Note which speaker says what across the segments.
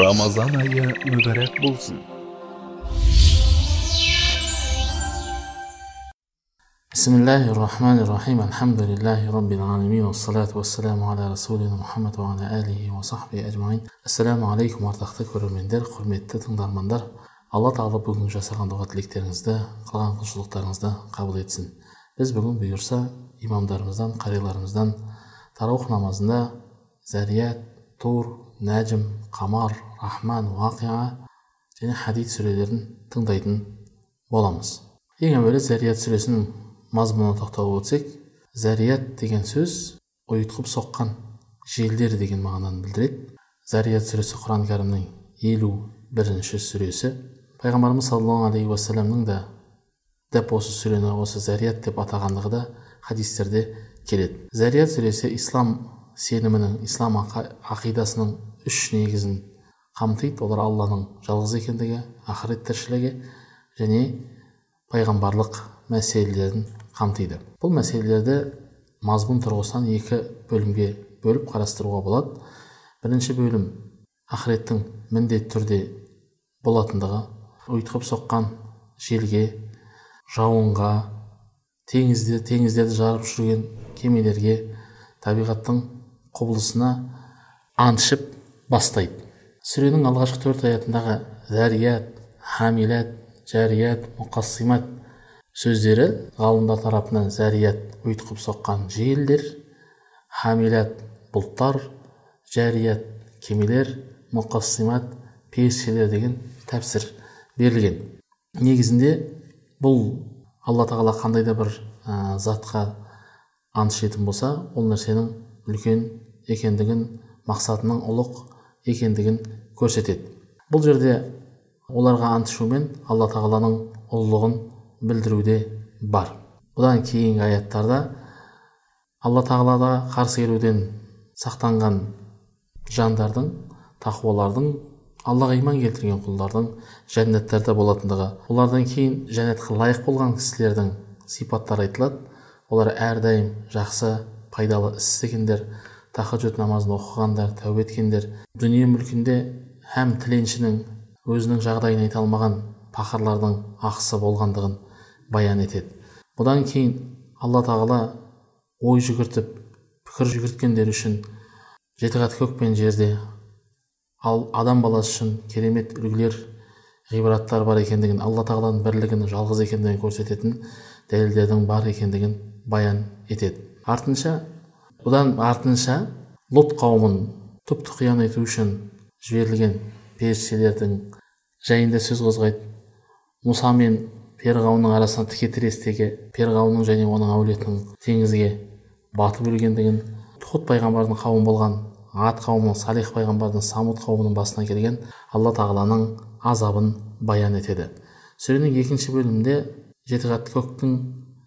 Speaker 1: рамазан айы мүбәрәк болсын
Speaker 2: بسم الله الرحمن الرحيم الحمد لله رب العالمين والصلاة والسلام على رسولنا محمد وعلى آله وصحبه أجمعين السلام عليكم ардақты көрермендер құрметті тыңдармандар алла тағала бүгін жасаған дұға тілектеріңізді қылған құлшылықтарыңызды қабыл етсін біз бүгін бұйырса имамдарымыздан қариларымыздан тараух намазында зәрият тур нәжім қамар рахман уақиа және хадид сүрелерін тыңдайтын боламыз. Ең әуелі зәрият сүресінің мазмұнына тоқталып өтсек зәрият деген сөз ұйытқып соққан желдер деген мағынаны білдіреді. Зәрият сүресі құран кәрімнің елу бірінші сүресі. Пайғамбарымыз саллаллаху алейхи уассаламның да дәп осы сүрені осы зәрият деп атағандығы да хадистерде келеді. Зәрият сүресі ислам сенімінің ислам ақидасының үш негізін қамтиды. Олар алланың жалғыз екендігі ақырет тіршілігі және пайғамбарлық мәселелерін қамтиды. Бұл мәселелерді мазмұн тұрғысынан екі бөлімге бөліп қарастыруға болады. Бірінші бөлім ақыреттің міндетті түрде болатындығы ұйтқып соққан желге жауынға теңізде теңіздерді жарып жүрген кемелерге табиғаттың құбылысына ант ішіп бастайды. Сүренің алғашқы төрт аятындағы зәрият хамилат жәрият мұқассимат сөздері ғалымдар тарапынан зәрият ұйтқып соққан желдер хамилат бұлттар жәрият кемелер мұқассимат періштелер деген тәпсір берілген. Негізінде бұл алла тағала қандай да бір ә, затқа ант болса ол нәрсенің үлкен екендігін мақсатының ұлық екендігін көрсетеді. Бұл жерде оларға ант ішумен алла тағаланың ұлылығын білдіруде бар. Бұдан кейінгі аяттарда алла тағалаға қарсы келуден сақтанған жандардың тақуалардың аллаға иман келтірген құлдардың жәннаттарда болатындығы олардан кейін жәннатқа лайық болған кісілердің сипаттары айтылады. Олар әрдайым жақсы пайдалы іс істегендер тахаджуд намазын оқығандар тәубе еткендер дүние мүлкінде һәм тіленшінің өзінің жағдайын айта алмаған пақырлардың ақысы болғандығын баян етеді. Бұдан кейін алла тағала ой жүгіртіп пікір жүгірткендер үшін жеті қат көк пен жерде ал адам баласы үшін керемет үлгілер ғибраттар бар екендігін алла тағаланың бірлігін жалғыз екендігін көрсететін дәлелдердің бар екендігін баян етеді. Артынша бұдан артынша лұт қауымын түп тұқиян ету үшін жіберілген періштелердің жайында сөз қозғайды. Мұса мен перғауынның арасына тіке тірестегі перғауынның және оның әулетінің теңізге батып өлгендігін хұд пайғамбардың қауымы болған ат қауымы салих пайғамбардың самуд қауымының басына келген алла тағаланың азабын баян етеді. Сүренің екінші бөлімінде жеті қат көктің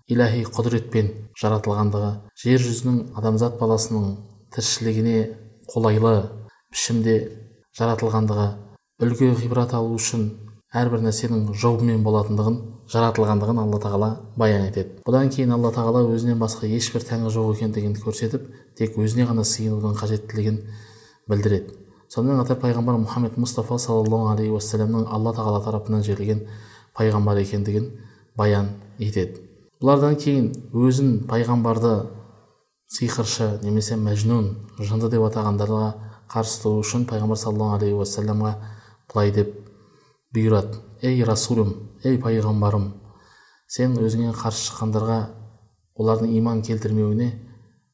Speaker 2: иләһи құдіретпен жаратылғандығы жер жүзінің адамзат баласының тіршілігіне қолайлы пішімде жаратылғандығы үлгі ғибрат алу үшін әрбір нәрсенің жолымен болатындығын жаратылғандығын алла тағала баян етеді. Бұдан кейін алла тағала өзінен басқа ешбір тәңір жоқ екендігін көрсетіп тек өзіне ғана сыйынудың қажеттілігін білдіреді. Сонымен қатар пайғамбар мұхаммед мұстафа саллаллаху алейхи уассаламның алла тағала тарапынан жіберілген пайғамбар екендігін баян етеді. Бұлардан кейін өзін пайғамбарды сиқыршы немесе мәжнун жынды деп атағандарға қарсы тұру үшін пайғамбар саллаллаху алейхи уассаламға былай деп бұйырады. Ей расулым ей пайғамбарым сен өзіңе қарсы шыққандарға олардың иман келтірмеуіне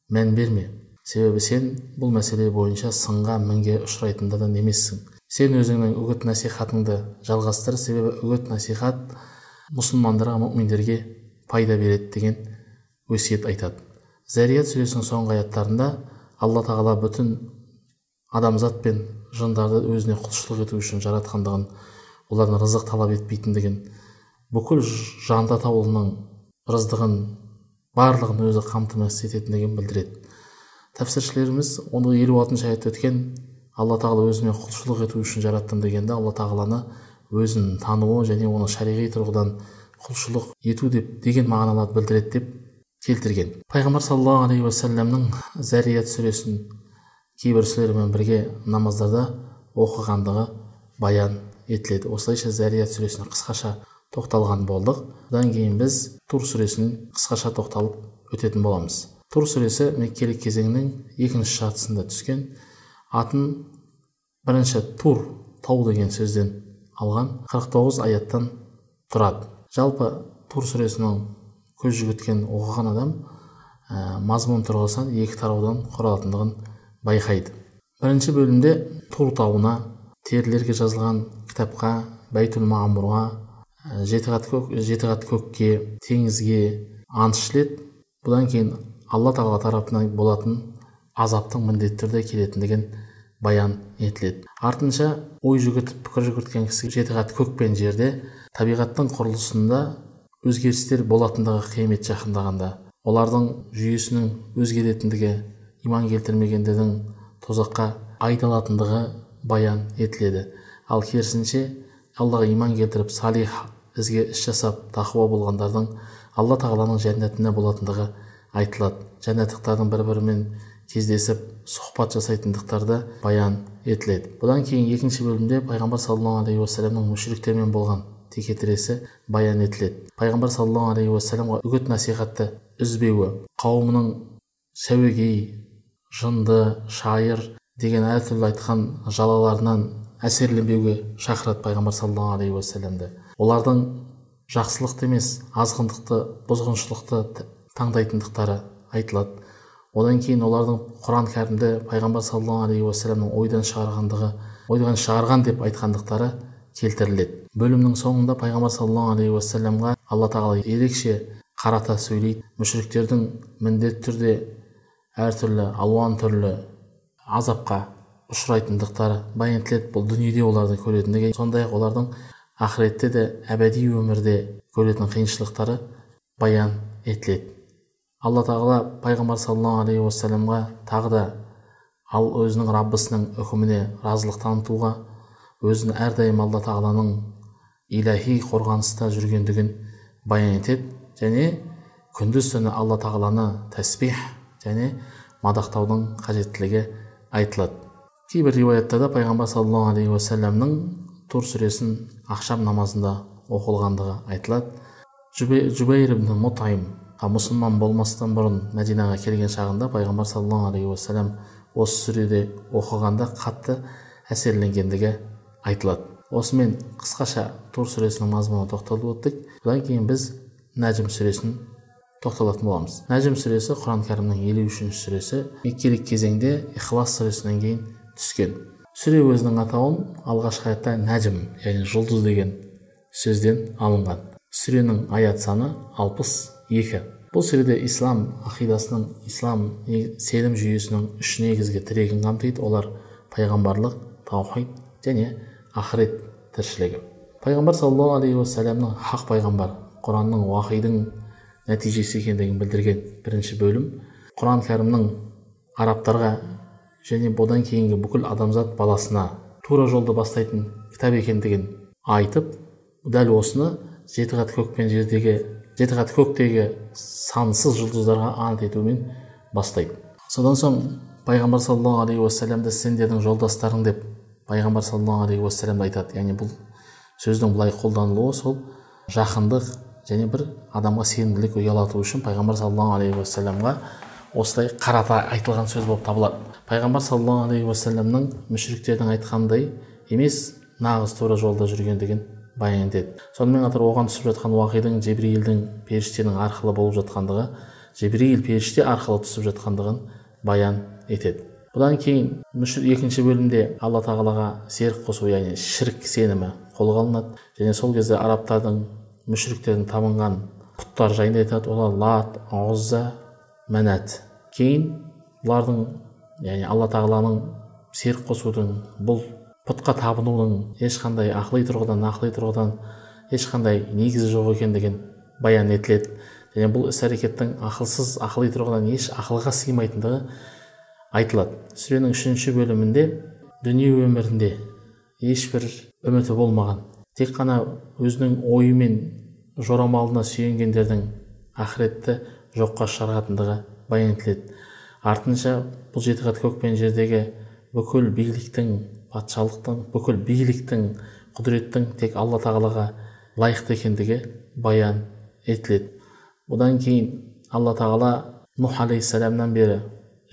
Speaker 2: мән берме. Себебі сен бұл мәселе бойынша сынға мінге ұшырайтындардан емессің. Сен өзіңнің үгіт насихатыңды жалғастыр. Себебі үгіт насихат мұсылмандарға мүминдерге пайда береді деген өсиет айтады. Зәрият сүресінің соңғы аяттарында алла тағала бүтін адамзат пен жындарды өзіне құлшылық ету үшін жаратқандығын олардан рызық талап етпейтіндігін бүкіл жанды атаулының рыздығын барлығын өзі қамтамасыз ететіндігін білдіреді. Тәпсіршілеріміз оны елу алтыншы аятта өткен алла тағала өзіме құлшылық ету үшін жараттым дегенде алла тағаланы өзін тануы және оны шариғи тұрғыдан құлшылық ету деп деген мағыналарды білдіреді деп келтірген. Пайғамбар саллаллаху алейхи уассаламның зәрият сүресін кейбір сүрелермен бірге намаздарда оқығандығы баян етіледі. Осылайша зарият сүресіне қысқаша тоқталған болдық. Одан кейін біз тур сүресін қысқаша тоқталып өтетін боламыз. Тур сүресі меккелік кезеңнің екінші жартысында түскен атын бірінші тур тау деген сөзден алған 49 аяттан тұрады. Жалпы тур сүресінің көз жүгірткен оқыған адам ә, мазмұн тұрғысынан екі тараудан құралатындығын байқайды. Бірінші бөлімде тур тауына терілерге жазылған кітапқа бәйтул маамурға жеті қат көк жеті қат көкке теңізге ант ішіледі. Бұдан кейін алла тағала тарапынан болатын азаптың міндетті түрде келетіндігін баян етіледі. Артынша ой жүгіртіп пікір жүгірткен кісі жеті қат көк пен жерде табиғаттың құрылысында өзгерістер болатындығы қиямет жақындағанда олардың жүйесінің өзгеретіндігі иман келтірмегендердің тозаққа айдалатындығы баян етіледі. Ал керісінше аллаға иман келтіріп салих ізге іс жасап тақуа болғандардың алла тағаланың жәннатында болатындығы айтылады. Жәннаттықтардың бір бірімен кездесіп сұхбат жасайтындықтарды баян етіледі. Бұдан кейін екінші бөлімде пайғамбар саллаллаху алейхи уассаламның мүшіріктермен болған текетіресі баян етіледі. Пайғамбар саллаллаху алейхи уассаламға үгіт насихатты үзбеуі қауымының сәуегей жынды шайыр деген әртүрлі айтқан жалаларынан әсерленбеуге шақырады пайғамбар саллаллаху алейхи уассаламды. Олардың жақсылықты емес азғындықты бұзғыншылықты таңдайтындықтары айтылады. Одан кейін олардың құран кәрімді пайғамбар саллаллаху алейхи уассаламның ойдан шығарғандығы ойдан шығарған деп айтқандықтары келтіріледі. Бөлімнің соңында пайғамбар саллаллаху алейхи уассаламға алла тағала ерекше қарата сөйлейді. Мүшіріктердің міндетті түрде әртүрлі алуан түрлі азапқа ұшырайтындықтары баян етіледі. Бұл дүниеде оларды көретіндігі сондай ақ олардың ақыретте де әбәди өмірде көретін қиыншылықтары баян етіледі. Алла тағала пайғамбар саллаллаху алейхи уассаламға тағы да ал өзінің раббысының үкіміне разылық танытуға өзін әрдайым алла тағаланың иләхи қорғаныста жүргендігін баян етеді және күндіз түні алла тағаланы тәсбих және мадақтаудың қажеттілігі айтылады. Кейбір риуаяттарда пайғамбар саллаллаху алейхи уассаламның тур сүресін ақшам намазында оқылғандығы айтылады. Жұбайр ибн мутайм мұсылман болмастан бұрын мәдинаға келген шағында пайғамбар саллаллаху алейхи уассалам осы сүреде оқығанда қатты әсерленгендігі айтылады. Осымен қысқаша тур сүресінің мазмұнына тоқталып өттік. Бұдан кейін біз нәжім сүресін тоқталатын боламыз. Нәжім сүресі құран кәрімнің елу үшінші сүресі. Меккелік кезеңде ихлас сүресінен кейін түскен. Сүре өзінің атауын алғашқы аятта нәжім яғни жұлдыз деген сөзден алынған. Сүренің аят саны алпыс екі. Бұл сүреде ислам ақидасының ислам сенім жүйесінің үш негізгі тірегін қамтиды. Олар пайғамбарлық таухид және ақырет тіршілігі. Пайғамбар саллаллаху алейхи уассаламның хақ пайғамбар құранның уахидың нәтижесі екендігін білдірген бірінші бөлім құран кәрімнің арабтарға және бұдан кейінгі бүкіл адамзат баласына тура жолды бастайтын кітап екендігін айтып дәл осыны жеті қат көк пен жердегі жеті қат көктегі сансыз жұлдыздарға ант етумен бастайды. Содан соң пайғамбар саллаллаху алейхи уассаламды сендердің жолдастарың деп пайғамбар саллаллаху алейхи уассаламды айтады. Яғни бұл сөздің былай қолданылуы сол жақындық және бір адамға сенімділік ұялату үшін пайғамбар саллаллаху алейхи уассаламға осылай қарата айтылған сөз болып табылады. Пайғамбар саллаллаху алейхи уассаламның мүшіріктердің айтқанындай емес нағыз тура жолда жүргендігін баян етеді. Сонымен қатар оған түсіп жатқан уақидың жебірейілдің періштенің арқылы болып жатқандығы жебірейіл періште арқылы түсіп жатқандығын баян етеді. Бұдан кейін екінші бөлімде алла тағалаға серік қосу яғни шірк сенімі қолға алынады. Және сол кезде арабтардың мүшіріктердің табынған құттар жайында айтады олар лат ұзза мәнәт кейін бұлардың яғни алла тағаланың серік қосудың бұл пұтқа табынудың ешқандай ақыли тұрғыдан нақыли тұрғыдан ешқандай негізі жоқ екендігін баян етіледі. Және бұл іс әрекеттің ақылсыз ақыли тұрғыдан еш ақылға сыймайтындығы айтылады. Сүренің үшінші бөлімінде дүние өмірінде ешбір үміті болмаған. Тек қана өзінің ойы мен жорамалына сүйенгендердің ақыретті жоққа шығаратындығы баян етіледі. Артынша бұл жеті қат көк пен жердегі бүкіл биліктің патшалықтың бүкіл биліктің құдіреттің тек алла тағалаға лайықты екендігі баян етіледі. Бұдан кейін алла тағала нұх алейхисаламнан бері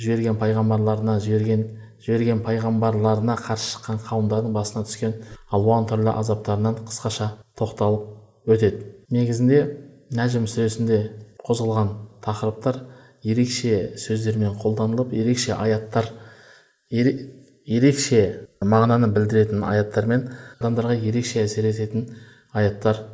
Speaker 2: жіберген пайғамбарларына жіберген жіберген пайғамбарларына қарсы шыққан қауымдардың басына түскен алуан түрлі азаптарынан қысқаша тоқталып өтеді. Негізінде нәжім сүресінде қозғалған тақырыптар ерекше сөздермен қолданылып ерекше аяттар ерекше мағынаны білдіретін аяттар мен адамдарға ерекше әсер ететін аяттар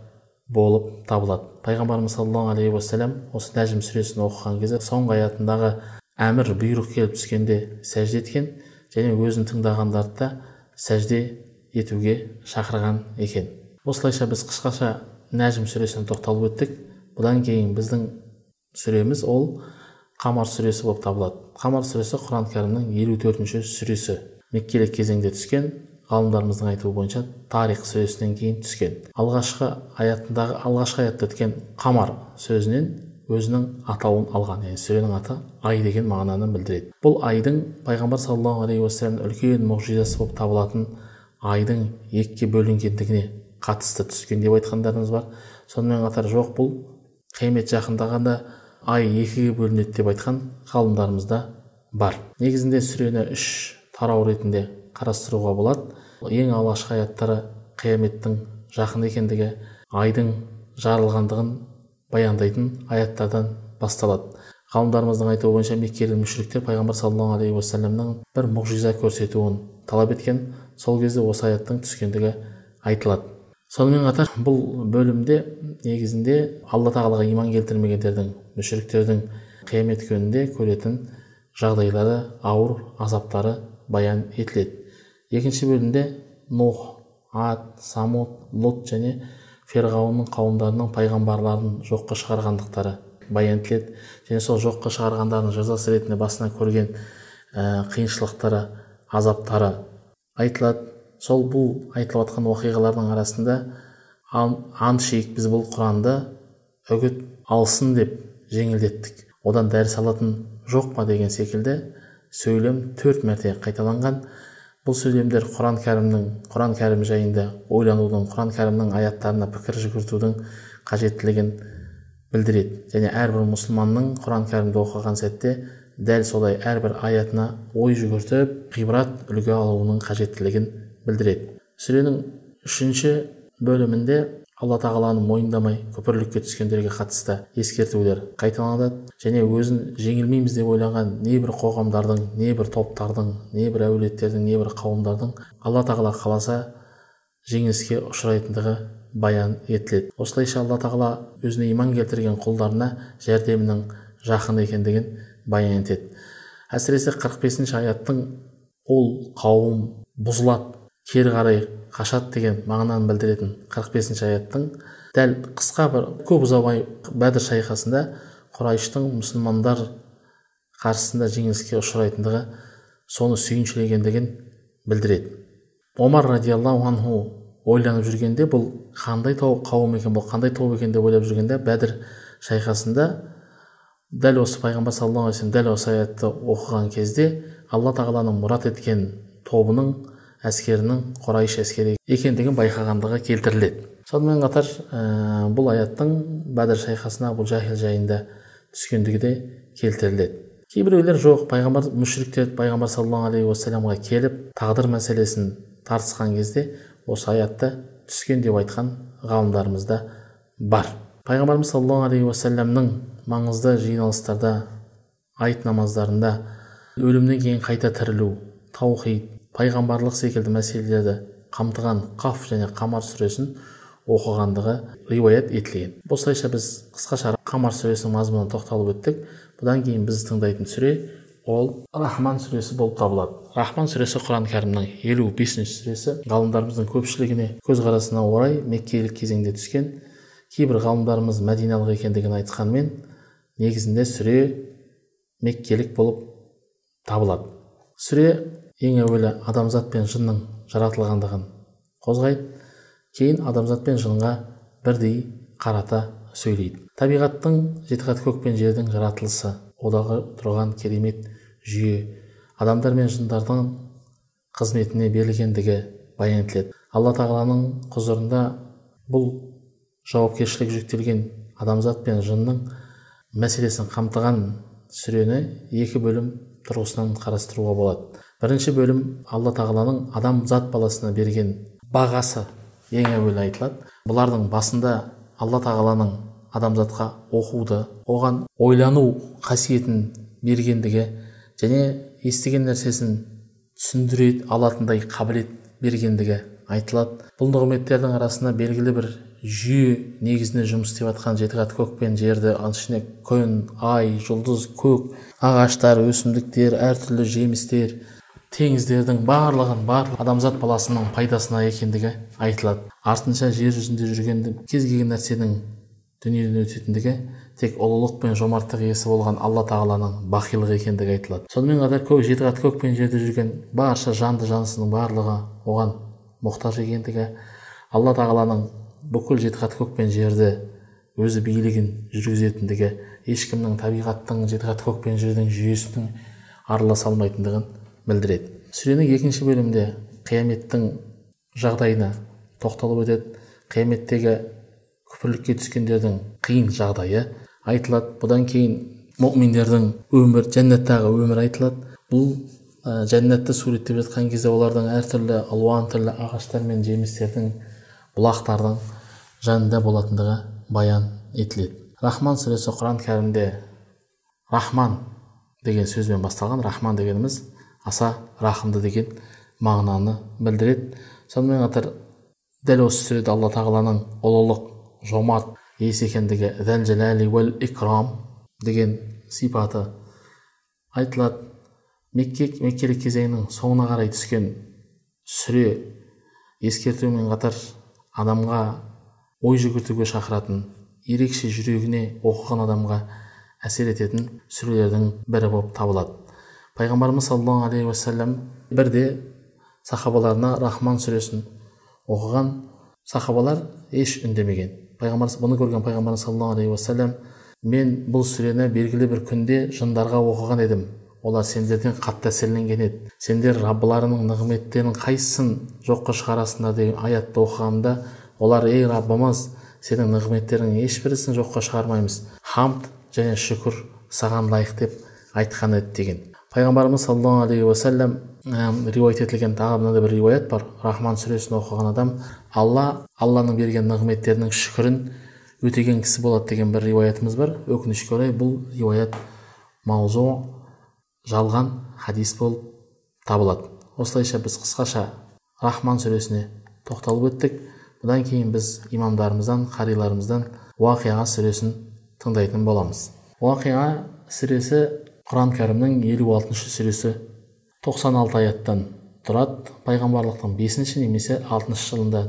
Speaker 2: болып табылады. Пайғамбарымыз саллаллаху алейхи уассалам осы нәжім сүресін оқыған кезде соңғы аятындағы әмір бұйрық келіп түскенде сәжде еткен және өзін тыңдағандарды да сәжде етуге шақырған екен. Осылайша біз қысқаша нәжім сүресіне тоқталып өттік. Бұдан кейін біздің сүреміз ол қамар сүресі болып табылады. Қамар сүресі құран кәрімнің елу төртінші сүресі. Меккелік кезеңде түскен ғалымдарымыздың айтуы бойынша тарих сүресінен кейін түскен. Алғашқы аятындағы алғашқы аятта өткен қамар сөзінен өзінің атауын алған яғни сүренің аты ай деген мағынаны білдіреді. Бұл айдың пайғамбар саллаллаху алейхи уассаламның үлкен мұғжизасы болып табылатын айдың екіге бөлінгендігіне қатысты түскен деп айтқандарыңыз бар. Сонымен қатар жоқ бұл қиямет жақындағанда ай екіге бөлінеді деп айтқан ғалымдарымыз да бар. Негізінде сүрені үш тарау ретінде қарастыруға болады. Ең алғашқы аяттары қияметтің жақын екендігі айдың жарылғандығын баяндайтын аяттардан басталады. Ғалымдарымыздың айтуы бойынша меккелік мүшриктер пайғамбар саллаллаху алейхи уассаламның бір мұғжиза көрсетуін талап еткен сол кезде осы аяттың түскендігі айтылады. Сонымен қатар бұл бөлімде негізінде алла тағалаға иман келтірмегендердің мүшіріктердің қиямет күнінде көретін жағдайлары ауыр азаптары баян етіледі. Екінші бөлімде нух ад самут лут және ферғауынның қауымдарының пайғамбарларын жоққа шығарғандықтары баян етіледі және сол жоққа шығарғандардың жазасы ретінде басына көрген ә, қиыншылықтары азаптары айтылады. Сол бұл айтылып жатқан оқиғалардың арасында ант ішейік біз бұл құранды үгіт алсын деп жеңілдеттік. Одан дәріс алатын жоқ па деген секілді сөйлем төрт мәрте қайталанған. Бұл сөйлемдер құран кәрімнің құран кәрім жайында ойланудың құран кәрімнің аяттарына пікір жүгіртудің қажеттілігін білдіреді. Және әрбір мұсылманның құран кәрімді оқыған сәтте дәл солай әрбір аятына ой жүгіртіп ғибрат үлгі алуының қажеттілігін білдіреді. Сүренің үшінші бөлімінде алла тағаланы мойындамай күпірлікке түскендерге қатысты ескертулер қайталанады және өзін жеңілмейміз деп ойлаған небір қоғамдардың небір топтардың небір әулеттердің небір қауымдардың алла тағала қаласа жеңіліске ұшырайтындығы баян етіледі. Осылайша алла тағала өзіне иман келтірген құлдарына жәрдемінің жақын екендігін баян етеді. Әсіресе 45 бесінші аяттың ол қауым бұзылады кері қарай қашады деген мағынаны білдіретін 45 бесінші аяттың дәл қысқа бір көп ұзамай бәдір шайқасында құрайыштың мұсылмандар қарсысында жеңіліске ұшырайтындығы соны сүйіншілегендігін білдіреді. Омар радиаллаху анху ойланып жүргенде бұл қандай қауым екен бұл қандай топ екен деп ойлап жүргенде бәдір шайқасында дәл осы пайғамбар саллаллаху алейхи дәл осы аятты оқыған кезде алла тағаланың мұрат еткен тобының әскерінің құрайш әскері екендігін байқағандығы келтіріледі. Сонымен қатар ә, бұл аяттың бәдір шайқасына абу жахил жайында түскендігі де келтіріледі. Кейбіреулер жоқ пайғамбар мүшриктер пайғамбар саллаллаху алейхи уассаламға келіп тағдыр мәселесін тартысқан кезде осы аятты түскен деп айтқан ғалымдарымыз да бар. Пайғамбарымыз саллаллаху алейхи уассаламның маңызды жиналыстарда айт намаздарында өлімнен кейін қайта тірілу таухид пайғамбарлық секілді мәселелерді қамтыған қаф және қамар сүресін оқығандығы риуаят етілген. Осылайша біз қысқаша қамар сүресінің мазмұнына тоқталып өттік. Бұдан кейін біз тыңдайтын сүре ол рахман сүресі болып табылады. Рахман сүресі құран кәрімнің елу бесінші сүресі. Ғалымдарымыздың көпшілігіне көзқарасына орай меккелік кезеңде түскен кейбір ғалымдарымыз мәдиналық екендігін айтқанмен негізінде сүре меккелік болып табылады. Сүре ең әуелі адамзат пен жынның жаратылғандығын қозғайды. Кейін адамзат пен жынға бірдей қарата сөйлейді. Табиғаттың жеті қат көк пен жердің жаратылысы одағы тұрған керемет жүйе адамдар мен жындардың қызметіне берілгендігі баян етіледі. Алла тағаланың құзырында бұл жауапкершілік жүктелген адамзат пен жынның мәселесін қамтыған сүрені екі бөлім тұрғысынан қарастыруға болады. Бірінші бөлім алла тағаланың адамзат баласына берген бағасы ең әуелі айтылады. Бұлардың басында алла тағаланың адамзатқа оқуды оған ойлану қасиетін бергендігі және естіген нәрсесін түсіндіре алатындай қабілет бергендігі айтылады. Бұл нығметтердің арасында белгілі бір жүйе негізінде жұмыс істеп жатқан жеті қат көк пен жерді ішіне күн ай жұлдыз көк ағаштар өсімдіктер әртүрлі жемістер теңіздердің барлығын бар адамзат баласының пайдасына екендігі айтылады. Артынша жер жүзінде жүргенде кез келген нәрсенің дүниеден өтетіндігі тек ұлылық пен жомарттық иесі болған алла тағаланың бақилығы екендігі айтылады. Сонымен қатар көк жеті қат көк пен жерде жүрген барша жанды жансының барлығы оған мұқтаж екендігі алла тағаланың бүкіл жеті қат көк пен жерді өзі билігін жүргізетіндігі ешкімнің табиғаттың жеті қат көк пен жердің жүйесінің араласа алмайтындығын білдіреді. Сүренің екінші бөлімінде қияметтің жағдайына тоқталып өтеді. Қияметтегі күпірлікке түскендердің қиын жағдайы айтылады. Бұдан кейін мұминдердің өмір жәннаттағы өмір айтылады. Бұл ә, жәннатты суреттеп жатқан кезде олардың әртүрлі алуан түрлі ағаштар мен жемістердің бұлақтардың жанында болатындығы баян етіледі. Рахман сүресі құран кәрімде рахман деген сөзбен басталған. Рахман дегеніміз аса рахымды деген мағынаны білдіреді. Сонымен қатар дәл осы сүреде алла тағаланың ұлылық жомарт иесі екендігі дәл жәләли уәл икрам деген сипаты айтылады. Мекке меккелік кезеңнің соңына қарай түскен сүре ескертумен қатар адамға ой жүгіртуге шақыратын ерекше жүрегіне оқыған адамға әсер ететін сүрелердің бірі болып табылады. Пайғамбарымыз саллаллаху алейхи уассалам бірде сахабаларына рахман сүресін оқыған сахабалар еш үндемеген пайғамбар бұны көрген пайғамбарымыз саллаллаху алейхи уассалам мен бұл сүрені белгілі бір күнде жындарға оқыған едім олар сендерден қатты әсерленген еді сендер раббыларының нығметтерінің қайсысын жоққа шығарасыңдар деген аятты оқығанымда олар ей раббымыз сенің нығметтеріңнің ешбірісін жоққа шығармаймыз хамд және шүкір саған лайық деп айтқан еді деген пайғамбарымыз саллаллаху алейхи уассалам риуаят етілген тағы мынандай бір риуаят бар рахман сүресін оқыған адам алла алланың берген нығметтерінің шүкірін өтеген кісі болады деген бір риуаятымыз бар өкінішке орай бұл риуаят маузу жалған хадис болып табылады осылайша біз қысқаша рахман сүресіне тоқталып өттік бұдан кейін біз имамдарымыздан қариларымыздан уақиға сүресін тыңдайтын боламыз уақиға сүресі құран кәрімнің елу алтыншы сүресі. 96 аяттан тұрады пайғамбарлықтың бесінші немесе алтыншы жылында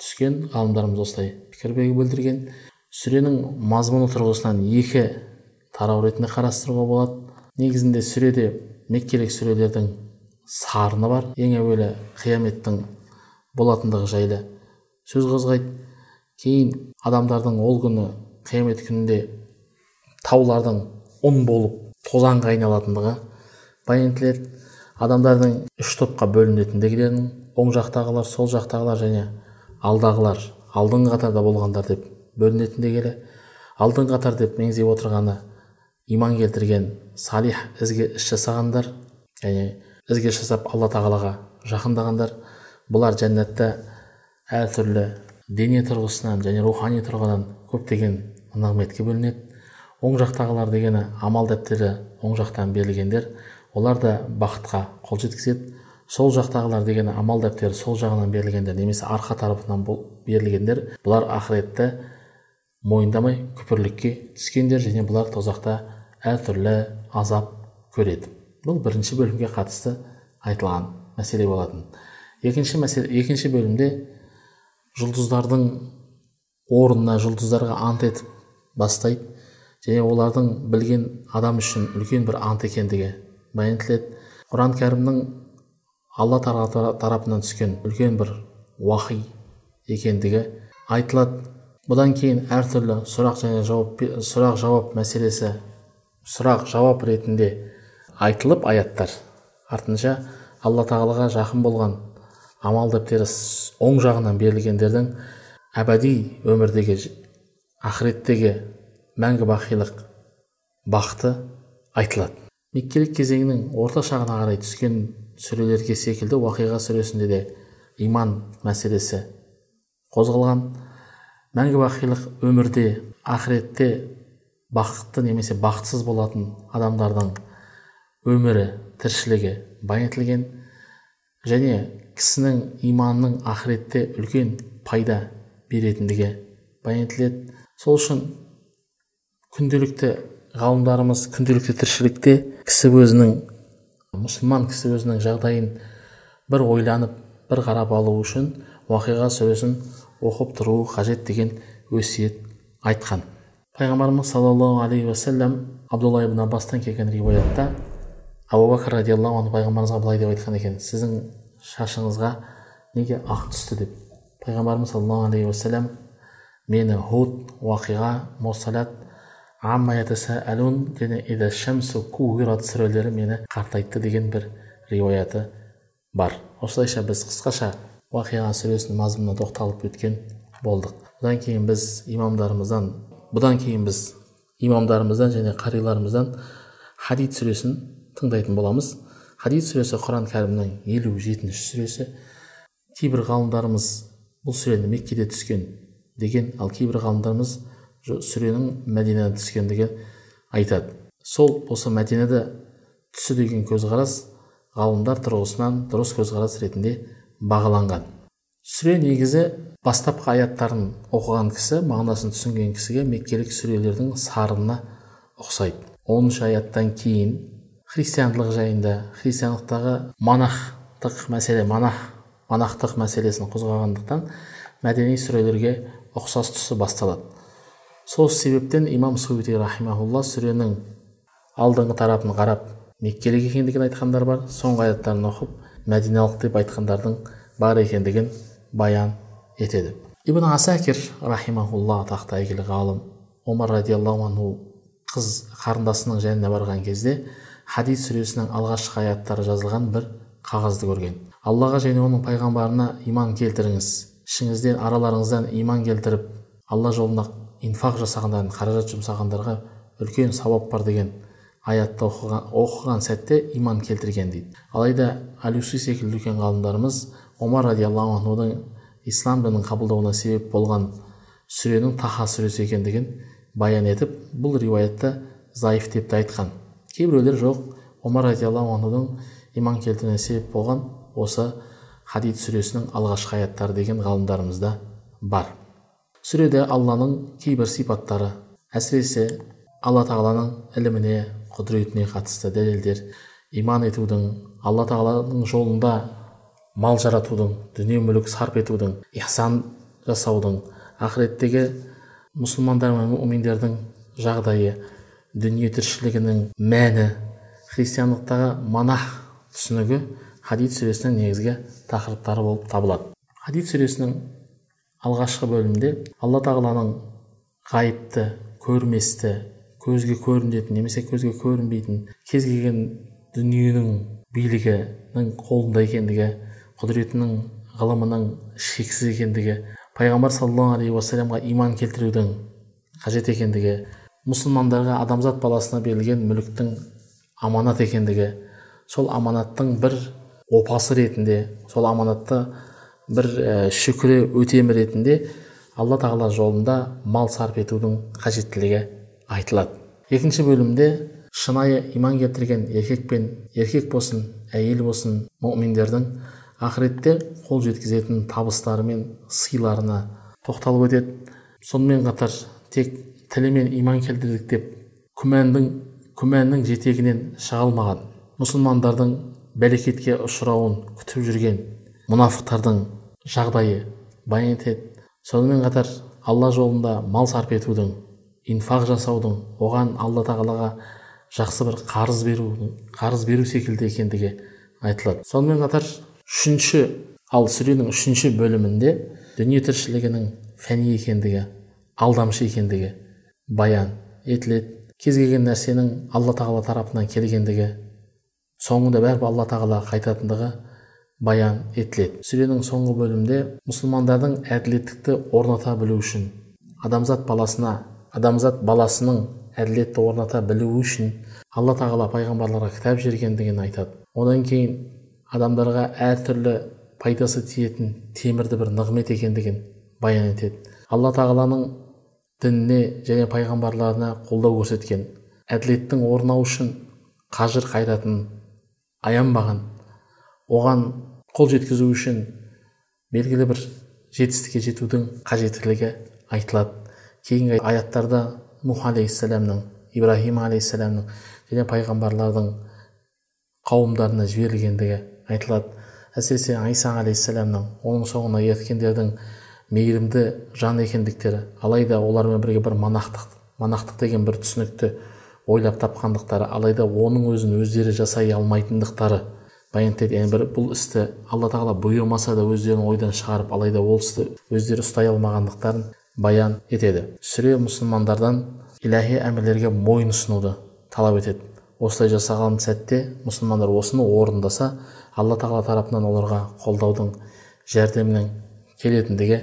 Speaker 2: түскен ғалымдарымыз осылай пікір білдірген. Сүренің мазмұны тұрғысынан екі тарау ретінде қарастыруға болады. Негізінде сүреде меккелік сүрелердің сарыны бар ең әуелі қияметтің болатындығы жайлы сөз қозғайды. Кейін адамдардың ол күні қиямет күнінде таулардың ұн болып тозаңға айналатындығы. Баян етіледі адамдардың үш топқа бөлінетіндігілерін оң жақтағылар сол жақтағылар және алдағылар алдыңғы қатарда болғандар деп бөлінетіндігері алдыңғы қатар деп меңзеп отырғаны иман келтірген салих ізгі іс жасағандар және ізгі іс жасап алла тағалаға жақындағандар бұлар жәннатта әртүрлі дене тұрғысынан және рухани тұрғыдан көптеген нығметке бөлінеді. Оң жақтағылар дегені амал дәптері оң жақтан берілгендер олар да бақытқа қол жеткізеді. Сол жақтағылар дегені амал дәптері сол жағынан берілгендер немесе арқа тарапынан берілгендер бұлар ақыретті мойындамай күпірлікке түскендер және бұлар тозақта әртүрлі азап көреді. Бұл бірінші бөлімге қатысты айтылған мәселе болатын. Екінші мәселе екінші бөлімде жұлдыздардың орнына жұлдыздарға ант етіп бастайды. Және олардың білген адам үшін үлкен бір ант екендігі баян етіледі құран кәрімнің алла тарапынан түскен үлкен бір уахи екендігі айтылады. Бұдан кейін әртүрлі сұрақ және жауап сұрақ жауап мәселесі сұрақ жауап ретінде айтылып аяттар. Артынша алла тағалаға жақын болған амал дәптері оң жағынан берілгендердің әбәди өмірдегі ақыреттегі мәңгі бақилық бақыты айтылады. Меккелік кезеңнің орта шағына қарай түскен сүрелерге секілді уақиға сүресінде де иман мәселесі қозғалған. Мәңгі бақилық өмірде ақыретте бақытты немесе бақытсыз болатын адамдардың өмірі тіршілігі баян етілген және кісінің иманының ақыретте үлкен пайда беретіндігі баян етіледі сол үшін күнделікті ғалымдарымыз күнделікті тіршілікте кісі өзінің мұсылман кісі өзінің жағдайын бір ойланып бір қарап алу үшін уақиға сүресін оқып тұруы қажет деген өсиет айтқан. Пайғамбарымыз саллаллаху алейхи уассалам абдулла ибн аббастан келген риуаятта абу бәкір радиаллаху анху пайғамбарымызға былай деп айтқан екен. Сіздің шашыңызға неге ақ түсті? деп. Пайғамбарымыз саллаллаху алейхи уассалам мені худ уақиға мұрсалат әлун және ида шамсу куират сүрелері мені қартайтты деген бір риуаяты бар осылайша біз қысқаша уақиға сүресінің мазмұнына тоқталып өткен болдық бұдан кейін біз имамдарымыздан бұдан кейін біз имамдарымыздан және қариларымыздан хадид сүресін тыңдайтын боламыз хадид сүресі құран кәрімнің елу жетінші сүресі кейбір ғалымдарымыз бұл сүрені меккеде түскен деген ал кейбір ғалымдарымыз сүренің мәдинада түскендігі айтады. Сол осы мәдинада түсі деген көзқарас ғалымдар тұрғысынан дұрыс көзқарас ретінде бағаланған. Сүре негізі бастапқы аяттарын оқыған кісі мағынасын түсінген кісіге меккелік сүрелердің сарынына ұқсайды. Оныншы аяттан кейін христиандылық жайында христиандықтағы монахтық мәселе монах монахтық мәселесін қозғағандықтан мәдени сүрелерге ұқсас тұсы басталады. Сол себептен имам суити рахимахулла сүренің алдыңғы тарапын қарап меккелік екендігін айтқандар бар соңғы аяттарын оқып мәдиналық деп айтқандардың бар екендігін баян етеді. Ибн асакир рахимахулла атақты әйгілі ғалым омар радиаллаху анху қыз қарындасының жанына барған кезде хадис сүресінің алғашқы аяттары жазылған бір қағазды көрген. Аллаға және оның пайғамбарына иман келтіріңіз ішіңізден араларыңыздан иман келтіріп алла жолына инфақ жасағандар қаражат жұмсағандарға үлкен сауап бар деген аятты оқыған, оқыған сәтте иман келтірген дейді. Алайда алюси секілді үлкен ғалымдарымыз омар радиаллаху анхудың ислам дінін қабылдауына себеп болған сүренің таха сүресі екендігін баян етіп бұл риуаятты заиф деп те айтқан. Кейбіреулер жоқ омар радиаллаху анхудың иман келтіруіне себеп болған осы хадид сүресінің алғашқы аяттары деген ғалымдарымыз да бар. Сүреде алланың кейбір сипаттары. Әсіресе алла тағаланың іліміне құдіретіне қатысты дәлелдер. Иман етудің алла тағаланың жолында мал жаратудың дүние мүлік сарп етудің ихсан жасаудың ақыреттегі мұсылмандар мен мүминдердің жағдайы дүние тіршілігінің мәні христиандықтағы монах түсінігі хадид сүресінің негізгі тақырыптары болып табылады. Хадид сүресінің алғашқы бөлімде алла тағаланың ғайыпты көрместі көзге көрінетін немесе көзге көрінбейтін кез келген дүниенің билігінің қолында екендігі құдіретінің ғылымының шексіз екендігі пайғамбар саллаллаху алейхи уассаламға иман келтірудің қажет екендігі мұсылмандарға адамзат баласына берілген мүліктің аманат екендігі сол аманаттың бір опасы ретінде сол аманатты бір шүкірі өтемі ретінде алла тағала жолында мал сарп етудің қажеттілігі айтылады. Екінші бөлімде шынайы иман келтірген еркек пен еркек болсын әйел болсын мүминдердің ақыретте қол жеткізетін табыстары мен сыйларына тоқталып өтеді. Сонымен қатар тек тілімен иман келтірдік деп күмәндің күмәннің жетегінен шыға алмаған мұсылмандардың берекетке ұшырауын күтіп жүрген мұнафықтардың жағдайы баян етеді сонымен қатар алла жолында мал сарп етудің инфақ жасаудың оған алла тағалаға жақсы бір қарыз беру қарыз беру секілді екендігі айтылады. Сонымен қатар үшінші ал сүренің үшінші бөлімінде дүние тіршілігінің фәни екендігі алдамшы екендігі баян етіледі. Кез келген нәрсенің алла тағала тарапынан келгендігі соңында бәрібір алла тағалаға қайтатындығы баян етіледі. Сүренің соңғы бөлімінде мұсылмандардың әділеттікті орната білу үшін адамзат баласына адамзат баласының әділетті орната білуі үшін алла тағала пайғамбарларға кітап жібергендігін айтады. Одан кейін адамдарға әртүрлі пайдасы тиетін темірді бір нығмет екендігін баян етеді. Алла тағаланың дініне және пайғамбарларына қолдау көрсеткен әділеттің орнауы үшін қажыр қайратын аянбаған оған қол жеткізу үшін белгілі бір жетістікке жетудің қажеттілігі айтылады. Кейінгі аяттарда нух алейхисаламның ибраһим алейхисаламның және пайғамбарлардың қауымдарына жіберілгендігі айтылады. Әсіресе айса алейхисаламның оның соңына ерткендердің мейірімді жан екендіктері алайда олармен бірге бір манақтық манақтық деген бір түсінікті ойлап тапқандықтары алайда оның өзін өздері жасай алмайтындықтары баян етеді. Яғни бір бұл істі алла тағала бұйырмаса да өздерінің ойдан шығарып алайда ол істі өздері ұстай алмағандықтарын баян етеді. Сүре мұсылмандардан иләхи әмірлерге мойын ұсынуды талап етеді. Осылай жасаған сәтте мұсылмандар осыны орындаса алла тағала тарапынан оларға қолдаудың жәрдемнің келетіндігі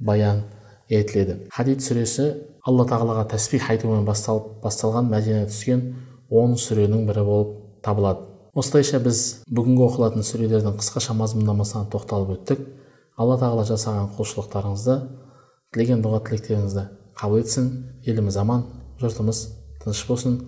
Speaker 2: баян етіледі. Хадид сүресі алла тағалаға тәсбих айтумен басталып басталған мәдинеге түскен он сүренің бірі болып табылады. Осылайша біз бүгінгі оқылатын сүрелердің қысқаша мазмұндамасына тоқталып өттік. Алла тағала жасаған құлшылықтарыңызды тілеген дұға тілектеріңізді қабыл етсін. Еліміз аман жұртымыз тыныш болсын.